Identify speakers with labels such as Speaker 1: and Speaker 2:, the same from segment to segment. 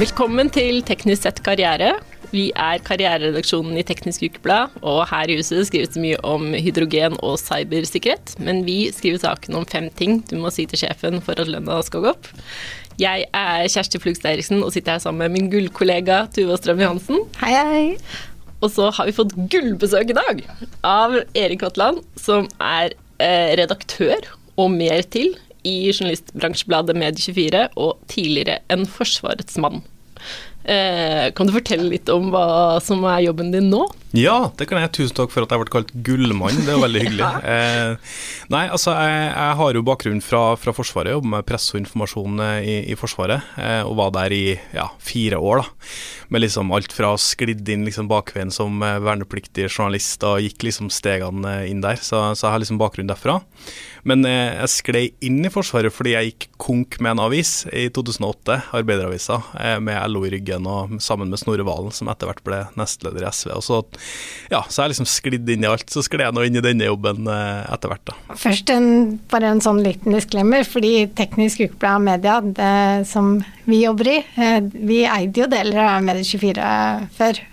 Speaker 1: Velkommen til Teknisk sett karriere. Vi er karriereredaksjonen i Teknisk Ukeblad, og her i huset skrives det mye om hydrogen og cybersikkerhet. Men vi skriver saken om fem ting du må si til sjefen for at lønna skal gå opp. Jeg er Kjersti Flugstad Eriksen og sitter her sammen med min gullkollega Tuva Strøm Johansen.
Speaker 2: Hei, hei.
Speaker 1: Og så har vi fått gullbesøk i dag av Erik Vatland, som er eh, redaktør og mer til i journalistbransjebladet Medie24 og tidligere en Forsvarets mann. Eh, kan du fortelle litt om hva som er jobben din nå?
Speaker 3: Ja, det kan jeg. Tusen takk for at jeg ble kalt gullmann, det er veldig hyggelig. Eh, nei, altså jeg, jeg, har jo bakgrunn fra, fra Forsvaret, jobber med presse og informasjon eh, i, i Forsvaret, eh, og var der i ja, fire år. da, Med liksom alt fra sklidd inn liksom bakveien som eh, vernepliktig journalist og gikk liksom stegene inn der, så, så jeg har liksom bakgrunn derfra. Men eh, jeg sklei inn i Forsvaret fordi jeg gikk konk med en avis i 2008, Arbeideravisa, med LO i ryggen og sammen med Snorre Valen, som etter hvert ble nestleder i SV. og så ja, så jeg har liksom sklidd inn i alt. Så skled jeg nå inn i denne jobben eh, etter hvert, da.
Speaker 2: Først en, bare en sånn liten disclaimer, fordi Teknisk Ukeblad Media, det som vi jobber i, eh, vi eide jo deler av Medie24 før.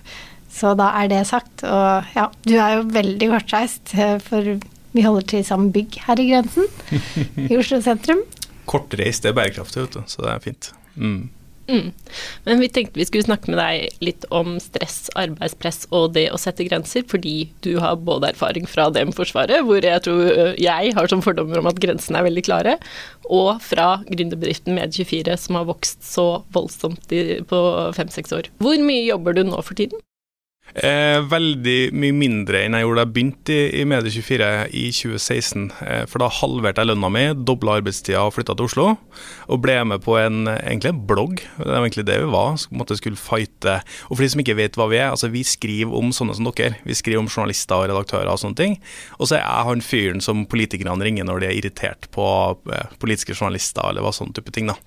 Speaker 2: Så da er det sagt. Og ja, du er jo veldig kortreist, eh, for vi holder til i samme bygg her i Grensen, i Oslo sentrum.
Speaker 3: Kortreist, er bærekraftig, vet du, så det er fint. Mm.
Speaker 1: Mm. Men vi tenkte vi skulle snakke med deg litt om stress, arbeidspress og det å sette grenser, fordi du har både erfaring fra det med Forsvaret, hvor jeg tror jeg har som fordommer om at grensene er veldig klare, og fra gründerbedriften Med24 som har vokst så voldsomt på fem-seks år. Hvor mye jobber du nå for tiden?
Speaker 3: Eh, veldig mye mindre enn jeg gjorde da jeg begynte i, i Medie24 i 2016. Eh, for da halverte jeg lønna mi, dobla arbeidstida og flytta til Oslo. Og ble med på en, egentlig en blogg. Det var egentlig det vi var. Måtte skulle fighte. Og for de som ikke vet hva vi er, altså vi skriver om sånne som dere. Vi skriver om journalister og redaktører og sånne ting. Og så er jeg han fyren som politikerne ringer når de er irritert på eh, politiske journalister eller hva sånn type ting. da.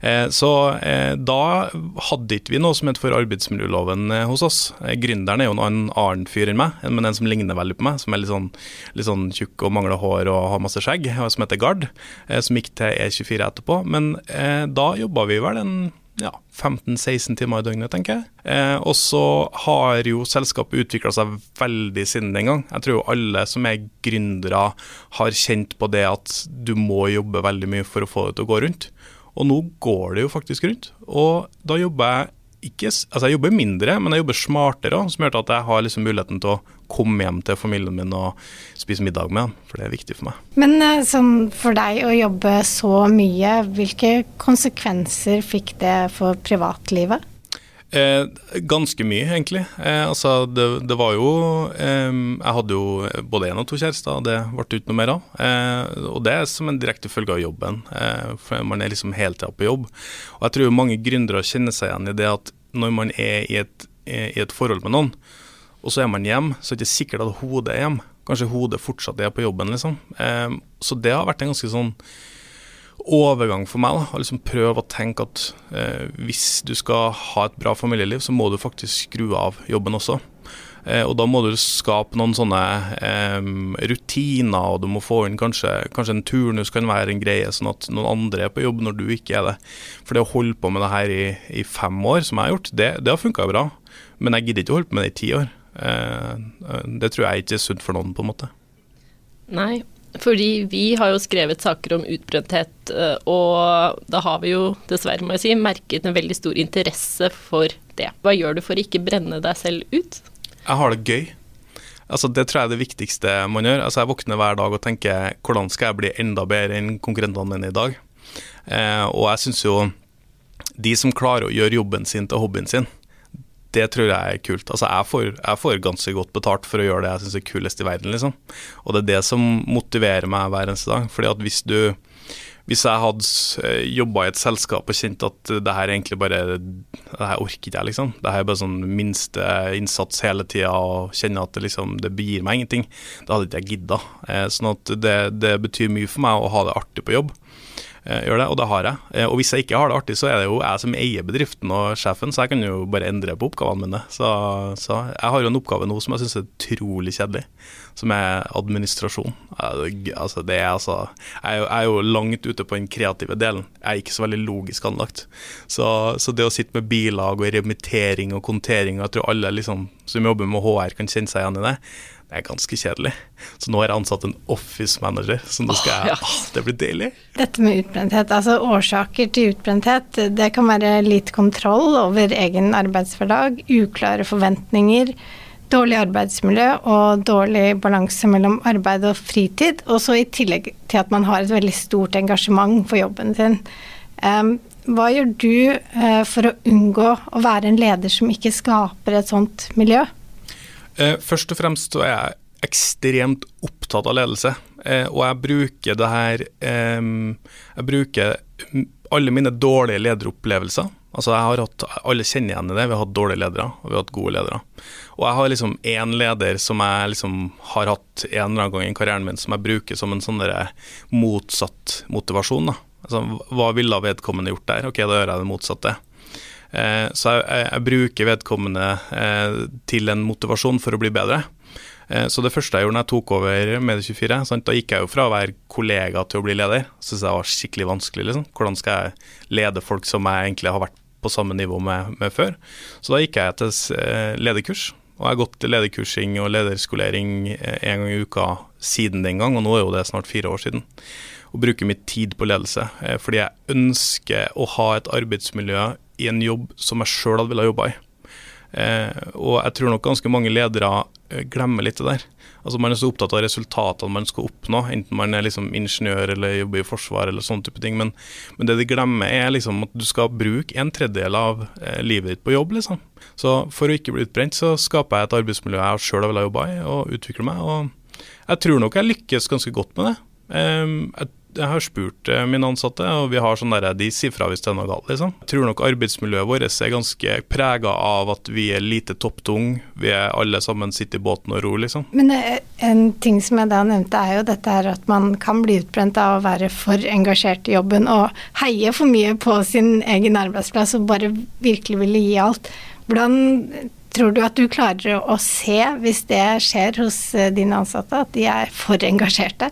Speaker 3: Eh, så eh, da hadde ikke vi noe som het for arbeidsmiljøloven eh, hos oss. Gründer gründeren er jo en annen fyr enn meg, men en som ligner veldig på meg. Som er litt sånn, litt sånn tjukk og mangler hår og har masse skjegg, som heter Gard. Eh, som gikk til E24 etterpå. Men eh, da jobba vi vel en ja, 15-16 timer i døgnet, tenker jeg. Eh, og så har jo selskapet utvikla seg veldig siden den gang. Jeg tror jo alle som er gründere har kjent på det at du må jobbe veldig mye for å få det til å gå rundt. Og nå går det jo faktisk rundt. Og da jobber jeg ikke Altså, jeg jobber mindre, men jeg jobber smartere, som gjør at jeg har liksom muligheten til å komme hjem til familien min og spise middag med dem, for det er viktig for meg.
Speaker 2: Men sånn for deg å jobbe så mye, hvilke konsekvenser fikk det for privatlivet?
Speaker 3: Eh, ganske mye, egentlig. Eh, altså, det, det, var jo eh, Jeg hadde jo både én og to kjærester, og det ble ikke noe mer av. Eh, og det er som en direkte følge av jobben, eh, for man er liksom hele tida på jobb. Og jeg tror mange gründere kjenner seg igjen i det at når man er i et, i et forhold med noen, og så er man hjemme, så er det ikke sikkert at hodet er hjemme. Kanskje hodet fortsatt er på jobben, liksom. Eh, så det har vært en ganske sånn overgang for meg. da, liksom Prøve å tenke at eh, hvis du skal ha et bra familieliv, så må du faktisk skru av jobben også. Eh, og da må du skape noen sånne um, rutiner, og du må få inn kanskje, kanskje en turnus kan være en greie, sånn at noen andre er på jobb når du ikke er det. For det å holde på med det her i, i fem år, som jeg har gjort, det, det har funka bra. Men jeg gidder ikke å holde på med det i ti år. Eh, det tror jeg ikke er sunt for noen, på en måte.
Speaker 1: Nei, fordi vi har jo skrevet saker om utbrenthet, eh, og da har vi jo dessverre, må jeg si, merket en veldig stor interesse for det. Hva gjør du for å ikke brenne deg selv ut?
Speaker 3: Jeg har det gøy. Altså, det tror jeg er det viktigste man gjør. Altså, jeg våkner hver dag og tenker hvordan skal jeg bli enda bedre enn konkurrentene mine i dag? Eh, og jeg syns jo de som klarer å gjøre jobben sin til hobbyen sin, det tror jeg er kult. Altså, jeg får, jeg får, ganske godt betalt for å gjøre det jeg syns er kulest i verden, liksom. Og det er det som motiverer meg hver eneste dag. Fordi at hvis du hvis jeg hadde eh, jobba i et selskap og kjent at det her egentlig bare Det her orker jeg, liksom. Det her er bare sånn minste innsats hele tida og kjenner at det liksom Det begir meg ingenting. Da hadde ikke jeg gidda. Eh, sånn at det, det betyr mye for meg å ha det artig på jobb. Eh, gjør det, og det har jeg. Eh, og hvis jeg ikke har det artig, så er det jo jeg som eier bedriften og sjefen, så jeg kan jo bare endre på oppgavene mine. Så, så jeg har jo en oppgave nå som jeg syns er utrolig kjedelig, som er administrasjon. Altså, det er altså jeg er, jo, jeg er jo langt ute på den kreative delen. Jeg er ikke så veldig logisk anlagt. Så, så det å sitte med bilag og remittering og kontering, og jeg tror alle liksom, som jobber med HR kan kjenne seg igjen i det det er ganske kjedelig. Så nå er jeg ansatt en office manager, så nå skal jeg, åh, det blir deilig.
Speaker 2: Dette med utbrenthet, altså årsaker til utbrenthet, det kan være lite kontroll over egen arbeidshverdag, uklare forventninger, dårlig arbeidsmiljø og dårlig balanse mellom arbeid og fritid, og så i tillegg til at man har et veldig stort engasjement for jobben sin. Um, hva gjør du uh, for å unngå å være en leder som ikke skaper et sånt miljø?
Speaker 3: Eh, først og fremst så er jeg ekstremt opptatt av ledelse, eh, og jeg bruker det her eh, Jeg bruker alle mine dårlige lederopplevelser. Altså jeg har hatt, Alle kjenner igjen i det. Vi har hatt dårlige ledere, og vi har hatt gode ledere. Og jeg har liksom én leder som jeg liksom har hatt en eller annen gang i karrieren min, som jeg bruker som en sånn motsatt motivasjon. da. Altså, Hva ville vedkommende gjort der? Ok, da gjør jeg det motsatte. Eh, så jeg, jeg, bruker vedkommende eh, til en motivasjon for å bli bedre. Eh, så det første jeg gjorde når jeg tok over Medie24, sant, da gikk jeg jo fra å være kollega til å bli leder. Syns jeg var skikkelig vanskelig. liksom. Hvordan skal jeg lede folk som jeg egentlig har vært på samme nivå med, med før? Så da gikk jeg til lederkurs. Og jeg har gått til lederkursing og lederskolering en gang i uka siden den gang, og nå er jo det snart fire år siden. Og bruker mitt tid på ledelse, fordi jeg ønsker å ha et arbeidsmiljø i en jobb som jeg sjøl hadde villet jobbe i. Eh, og jeg tror nok ganske mange ledere eh, glemmer litt det der. Altså Man er så opptatt av resultatene man skal oppnå, enten man er liksom ingeniør eller jobber i forsvar eller sånne type ting. Men, men, det de glemmer er liksom at du skal bruke en tredjedel av eh, livet ditt på jobb. liksom. Så for å ikke bli utbrent, så skaper jeg et arbeidsmiljø jeg sjøl har villet jobbe i, og utvikle meg. Og jeg tror nok jeg lykkes ganske godt med det. Eh, jeg jeg har spurt eh, mine ansatte, og vi har sånn der, de sier fra hvis det er noe galt. liksom. Jeg tror nok arbeidsmiljøet vårt er ganske prega av at vi er lite topptung. Vi er alle sammen sitter i båten og ror, liksom.
Speaker 2: Men eh, en ting som jeg da nevnte, er jo dette her at man kan bli utbrent av å være for engasjert i jobben og heie for mye på sin egen arbeidsplass og bare virkelig ville gi alt. Hvordan Tror du at du klarer å se hvis det skjer hos eh, dine ansatte, at de er for engasjerte?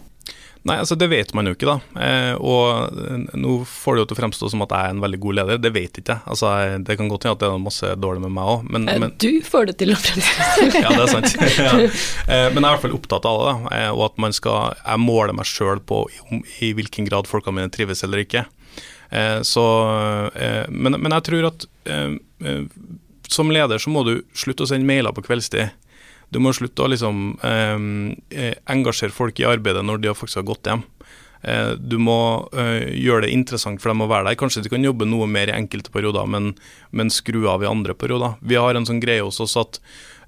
Speaker 3: Nei, altså Det vet man jo ikke, da. Eh, og nå får det jo til å fremstå som at jeg er en veldig god leder. Det vet ikke jeg. Altså, Det kan godt hende at det er masse dårlig med meg òg, men,
Speaker 1: eh, men, Du får det til å fremstå
Speaker 3: Ja, det er sant. ja. eh, men jeg er i hvert fall opptatt av det, da, eh, og at man skal Jeg måler meg sjøl på i, hvilken grad folkene mine trives eller ikke. Eh, så, eh, men, men, jeg tror at som leder så må du slutte å sende mailer på kveldstid du må slutte å liksom eh, engasjere folk i arbeidet når de faktisk har gått hjem. Eh, du må eh, gjøre det interessant for dem å være der. Kanskje de kan jobbe noe mer i enkelte perioder, men, men skru av i andre perioder. Vi har en sånn greie hos oss at,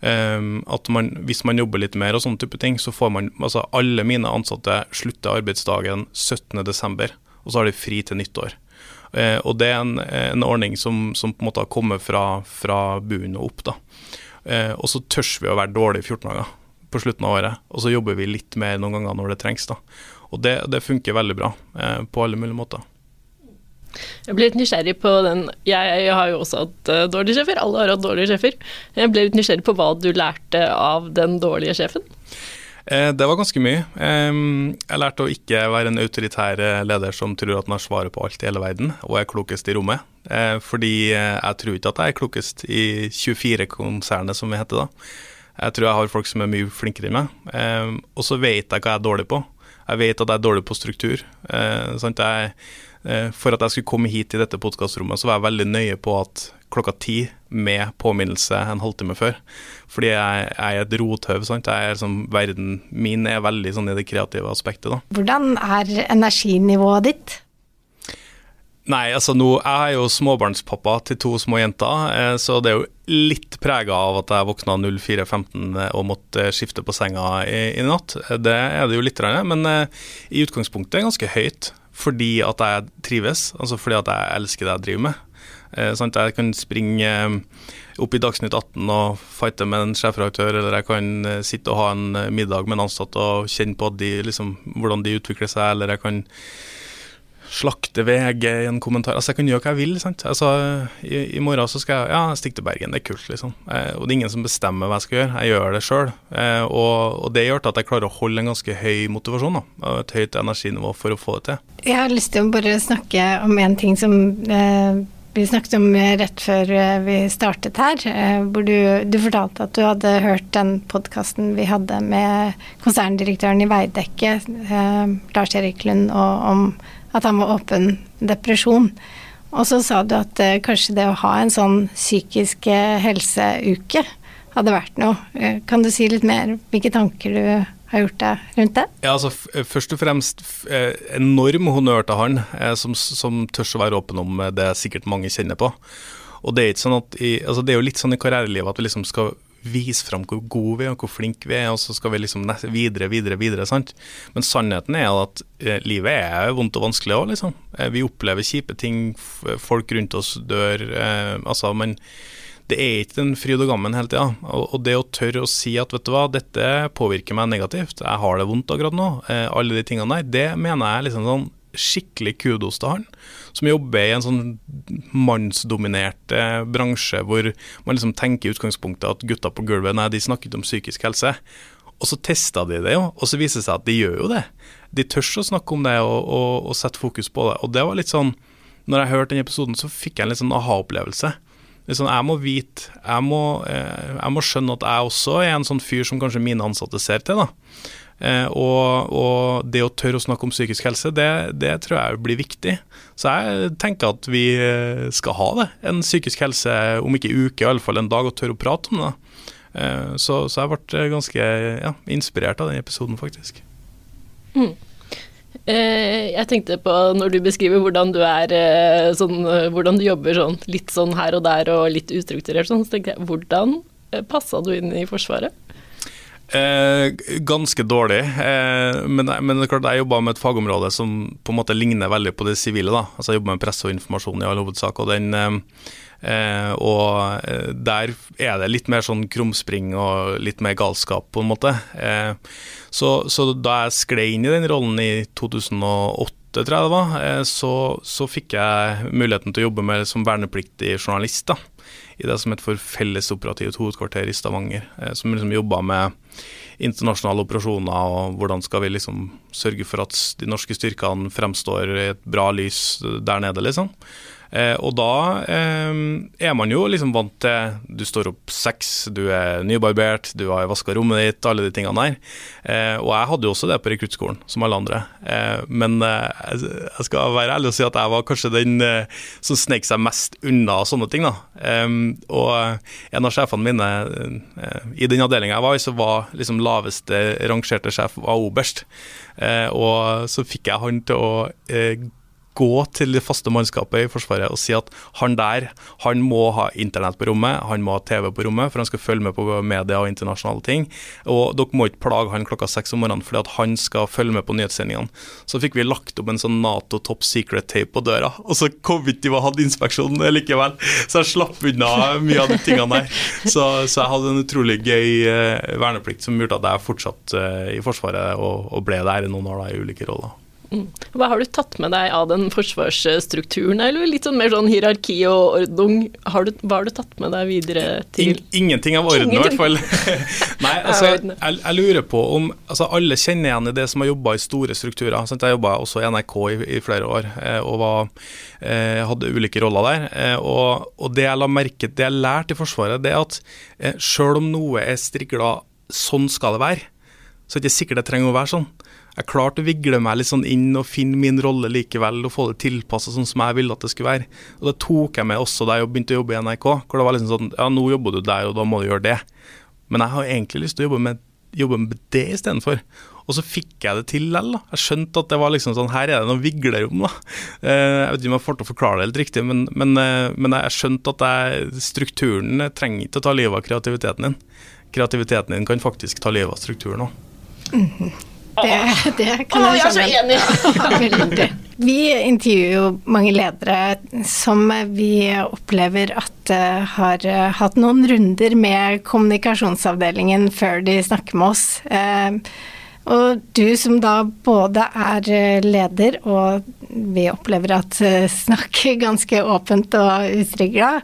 Speaker 3: at man, hvis man jobber litt mer og sånne type ting, så får man altså Alle mine ansatte slutter arbeidsdagen 17.12., og så har de fri til nyttår. Eh, og det er en, en ordning som, som, på en måte har kommet fra, fra bunnen og opp. da. Eh, og så tørs vi å være dårlige i 14 dager på slutten av året, og så jobber vi litt mer noen ganger når det trengs. da. Og det, det funker veldig bra eh, på alle mulige måter.
Speaker 1: Jeg ble litt nysgjerrig på den Jeg, jeg har jo også hatt uh, dårlige sjefer, alle har hatt dårlige sjefer. Jeg ble litt nysgjerrig på hva du lærte av den dårlige sjefen?
Speaker 3: Eh, det var ganske mye. Jeg lærte å ikke være en autoritær eh, leder som tror at han har svaret på alt i hele verden og er klokest i rommet. Eh, fordi jeg tror ikke at jeg er klokest i 24-konsernet, som vi heter da. Jeg tror jeg har folk som er mye flinkere enn meg. Og så vet jeg hva jeg er dårlig på. Jeg vet at jeg er dårlig på struktur. For at jeg skulle komme hit i dette podkastrommet, så var jeg veldig nøye på at klokka ti med påminnelse en halvtime før. Fordi jeg, jeg er et rothøv. sant? Jeg er liksom, Verden min er veldig sånn i det kreative aspektet. da.
Speaker 2: Hvordan er energinivået ditt?
Speaker 3: Nei, altså nå, jeg er jo småbarnspappa til to små jenter, eh, så det er jo litt prega av at jeg våkna 04.15 eh, og måtte skifte på senga i, i, natt. Det er det jo litt, men eh, i utgangspunktet er ganske høyt. Fordi at jeg trives, altså fordi at jeg elsker det jeg driver med. at jeg kan springe opp i Dagsnytt 18 og fighte med en sjefredaktør, eller jeg kan sitte og ha en middag med en ansatt og kjenne på de, liksom, hvordan de utvikler seg, eller jeg kan slakte VG i en kommentar. Altså, jeg kan gjøre hva jeg vil. sant? Altså, i, i, morgen så skal jeg ja, stikke til Bergen, det er kult, liksom. Eh, og det er ingen som bestemmer hva jeg skal gjøre, jeg gjør det sjøl. Eh, og, og, det gjør at jeg klarer å holde en ganske høy motivasjon, da, og et høyt energinivå for å få det til.
Speaker 2: Jeg har lyst til å bare snakke om en ting som eh, vi snakket om rett før eh, vi startet her, eh, hvor du, du fortalte at du hadde hørt den podkasten vi hadde med konserndirektøren i Veidekke, eh, Lars Erik Lund, og om at han var åpen depresjon. Og så sa du at eh, kanskje det å ha en sånn psykisk eh, helseuke hadde vært noe. Eh, kan du si litt mer hvilke tanker du har gjort deg rundt det?
Speaker 3: Ja, altså Først og fremst enorm honnør til han, som, som tør å være åpen om det sikkert mange kjenner på. Og det er, sånn i, altså det er jo litt sånn i karrierelivet at vi liksom skal vise fram hvor gode vi er og hvor flinke vi er, og så skal vi liksom videre, videre, videre. sant? Men sannheten er at eh, livet er vondt og vanskelig òg, liksom. Eh, vi opplever kjipe ting, folk rundt oss dør. Eh, altså, men det er ikke den fryd og gammen hele tida. Og, det å tørre å si at vet du hva, dette påvirker meg negativt, jeg har det vondt akkurat nå, alle de tingene der, det mener jeg liksom sånn skikkelig kudos til han, som jobber i en sånn mannsdominert bransje hvor man liksom tenker i utgangspunktet at gutta på gulvet nei, de snakket om psykisk helse. Og så testa de det jo, og så viser det seg at de gjør jo det. De tør å snakke om det og, og, og sette fokus på det. Og det var litt sånn Når jeg hørte den episoden, så fikk jeg en litt sånn aha-opplevelse. Sånn, jeg må vite, jeg må, eh, jeg må skjønne at jeg også er en sånn fyr som kanskje mine ansatte ser til. da. Eh, og, og, det å tørre å snakke om psykisk helse, det, det, tror jeg blir viktig. Så jeg tenker at vi eh, skal ha det. En psykisk helse, om ikke uke, iallfall en dag, og tørre å prate om det. Eh, så, så jeg ble ganske ja, inspirert av den episoden, faktisk.
Speaker 1: Mm. Jeg tenkte på når du beskriver hvordan du er sånn, hvordan du jobber sånn litt sånn her og der og litt ustrukturert sånn, så tenkte jeg hvordan passa du inn i Forsvaret?
Speaker 3: Eh, ganske dårlig, eh, men, men, det er klart jeg jobber med et fagområde som på en måte ligner veldig på det sivile. da, altså Jeg jobber med presse og informasjon i all hovedsak. og den eh, eh og eh, der er det litt mer sånn krumspring og litt mer galskap, på en måte. Eh, så, så, da jeg sklei inn i den rollen i 2008, tror jeg det var, så, så fikk jeg muligheten til å jobbe med som vernepliktig journalist. da i det som heter for Fellesoperativt hovedkvarter i Stavanger, eh, som liksom jobba med internasjonale operasjoner og hvordan skal vi liksom sørge for at de norske styrkene fremstår i et bra lys der nede, liksom. Eh, og da eh, er man jo liksom vant til Du står opp seks, du er nybarbert, du har vaska rommet ditt, alle de tingene der. Eh, og jeg hadde jo også det på rekruttskolen, som alle andre. Men jeg skal være ærlig og si at jeg var kanskje den som snek seg mest unna sånne ting. og en av sjefene mine i den avdelinga jeg var i, så var liksom laveste rangerte sjef var oberst. og så fikk jeg han til å gå til det faste mannskapet i Forsvaret og si at han der han må ha internett på rommet, han må ha TV på rommet, for han skal følge med på media og internasjonale ting. Og dere må ikke plage han klokka seks om morgenen fordi at han skal følge med på nyhetssendingene. Så fikk vi lagt opp en sånn Nato top secret-tape på døra, og så kom vi ikke til å ha inspeksjon likevel. Så jeg slapp unna mye av de tingene der. Så, så jeg hadde en utrolig gøy eh, verneplikt som gjorde at jeg fortsatte eh, i Forsvaret og, og ble der i noen år da, i ulike roller.
Speaker 1: Mm. Hva har du tatt med deg av den forsvarsstrukturen, eller litt sånn mer sånn hierarki og ordnung? Har du, hva har du tatt med deg videre til In,
Speaker 3: Ingenting av orden, i hvert fall. Nei, altså, jeg, jeg, lurer på om altså, Alle kjenner igjen i det som har jobba i store strukturer. Sant? Jeg jobba også i NRK i, i flere år eh, og var, eh, hadde ulike roller der. Eh, og, og, det jeg la merke det jeg lærte i Forsvaret, det er at sjøl om noe er strigla sånn skal det være, så er det ikke sikkert det trenger å være sånn jeg klarte å vigle meg litt sånn inn og finne min rolle likevel, og få det tilpassa sånn som jeg ville at det skulle være. Og Det tok jeg med også da jeg begynte å jobbe i NRK. hvor det var liksom sånn Ja, nå jobber du der, og da må du gjøre det. Men jeg har egentlig lyst til å jobbe med, jobbe med det istedenfor. Og så fikk jeg det til likevel. Jeg skjønte at det var liksom sånn Her er det noe viglerom, da. Eh, jeg vet ikke om jeg får til å forklare det helt riktig, men, men, eh, men jeg skjønte at jeg, strukturen trenger ikke å ta livet av kreativiteten din. Kreativiteten din kan faktisk ta livet av strukturen òg.
Speaker 2: Mm. Det, det kan Åh,
Speaker 1: jeg skjønne. Jeg er så enig.
Speaker 2: vi intervjuer jo mange ledere som vi opplever at uh, har uh, hatt noen runder med kommunikasjonsavdelingen før de snakker med oss. Uh, Og du som da både er eh, leder og vi opplever at eh, snakker ganske åpent og utrygla,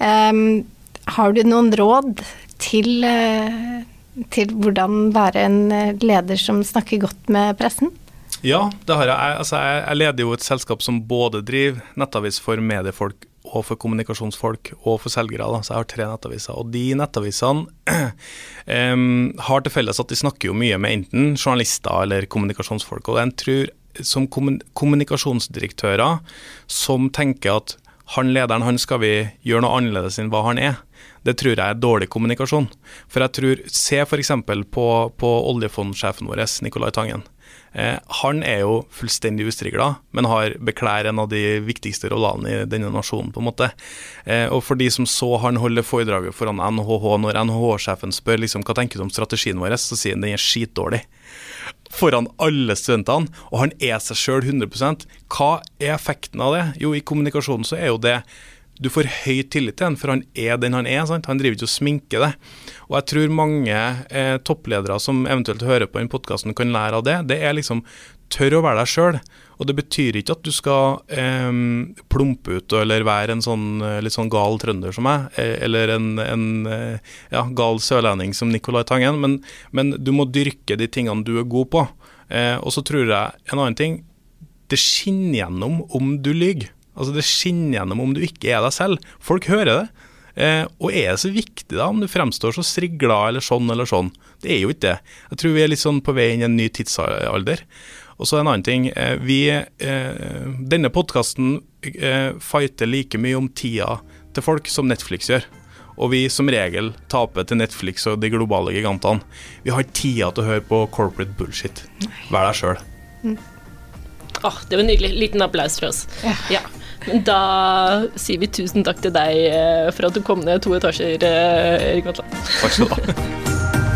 Speaker 2: um, har du noen råd til, til hvordan være en leder som snakker godt med pressen?
Speaker 3: Ja, det har. Jeg, altså, jeg leder jo et selskap som både driver nettavis for mediefolk og for kommunikasjonsfolk og for selgere. Da. Så jeg har tre nettaviser. Og de nettavisene um, har til felles at de snakker jo mye med enten journalister eller kommunikasjonsfolk. Og jeg tror som kommunikasjonsdirektører som tenker at han lederen han skal vi gjøre noe annerledes enn hva han er, det tror jeg er dårlig kommunikasjon. For jeg tror, Se f.eks. på, på oljefondsjefen vår, Nicolai Tangen. Eh, han er jo fullstendig ustrigla, men har beklær en av de viktigste rollene i denne nasjonen, på en måte. Eh, og for de som så han holde foredraget foran NHH, når NHH-sjefen spør liksom, hva tenker du om strategien vår, så sier han den er skitdårlig. Foran alle studentene, og han er seg sjøl 100% Hva er effekten av det? Jo, i kommunikasjonen så er jo det du får høy tillit til han, for han er den han er. Sant? Han driver ikke og sminker det. Og jeg tror mange eh, toppledere som eventuelt hører på den podkasten, kan lære av det. Det er liksom tør å være deg sjøl. Og det betyr ikke at du skal eh, plumpe ut eller være en sånn eh, litt sånn gal trønder som meg, eh, eller en, en eh, ja, gal sørlending som Nicolai Tangen, men, men, du må dyrke de tingene du er god på. Eh, og så tror jeg en annen ting, det skinner gjennom om du lyver. Altså Det skinner gjennom om du ikke er deg selv. Folk hører det. Eh, og er det så viktig da om du fremstår så strigla eller sånn eller sånn? Det er jo ikke det. Jeg tror vi er litt sånn på vei inn i en ny tidsalder. Og så en annen ting. Eh, vi, eh, denne podkasten eh, fighter like mye om tida til folk som Netflix gjør. Og vi som regel taper til Netflix og de globale gigantene. Vi har tida til å høre på corporate bullshit. Vær deg sjøl. Mm.
Speaker 1: Oh, det var nydelig. Liten applaus for oss. Ja. ja. Da sier vi tusen takk til deg eh, for at du kom ned to etasjer, eh, Erik Vatland.
Speaker 3: Takk skal du ha.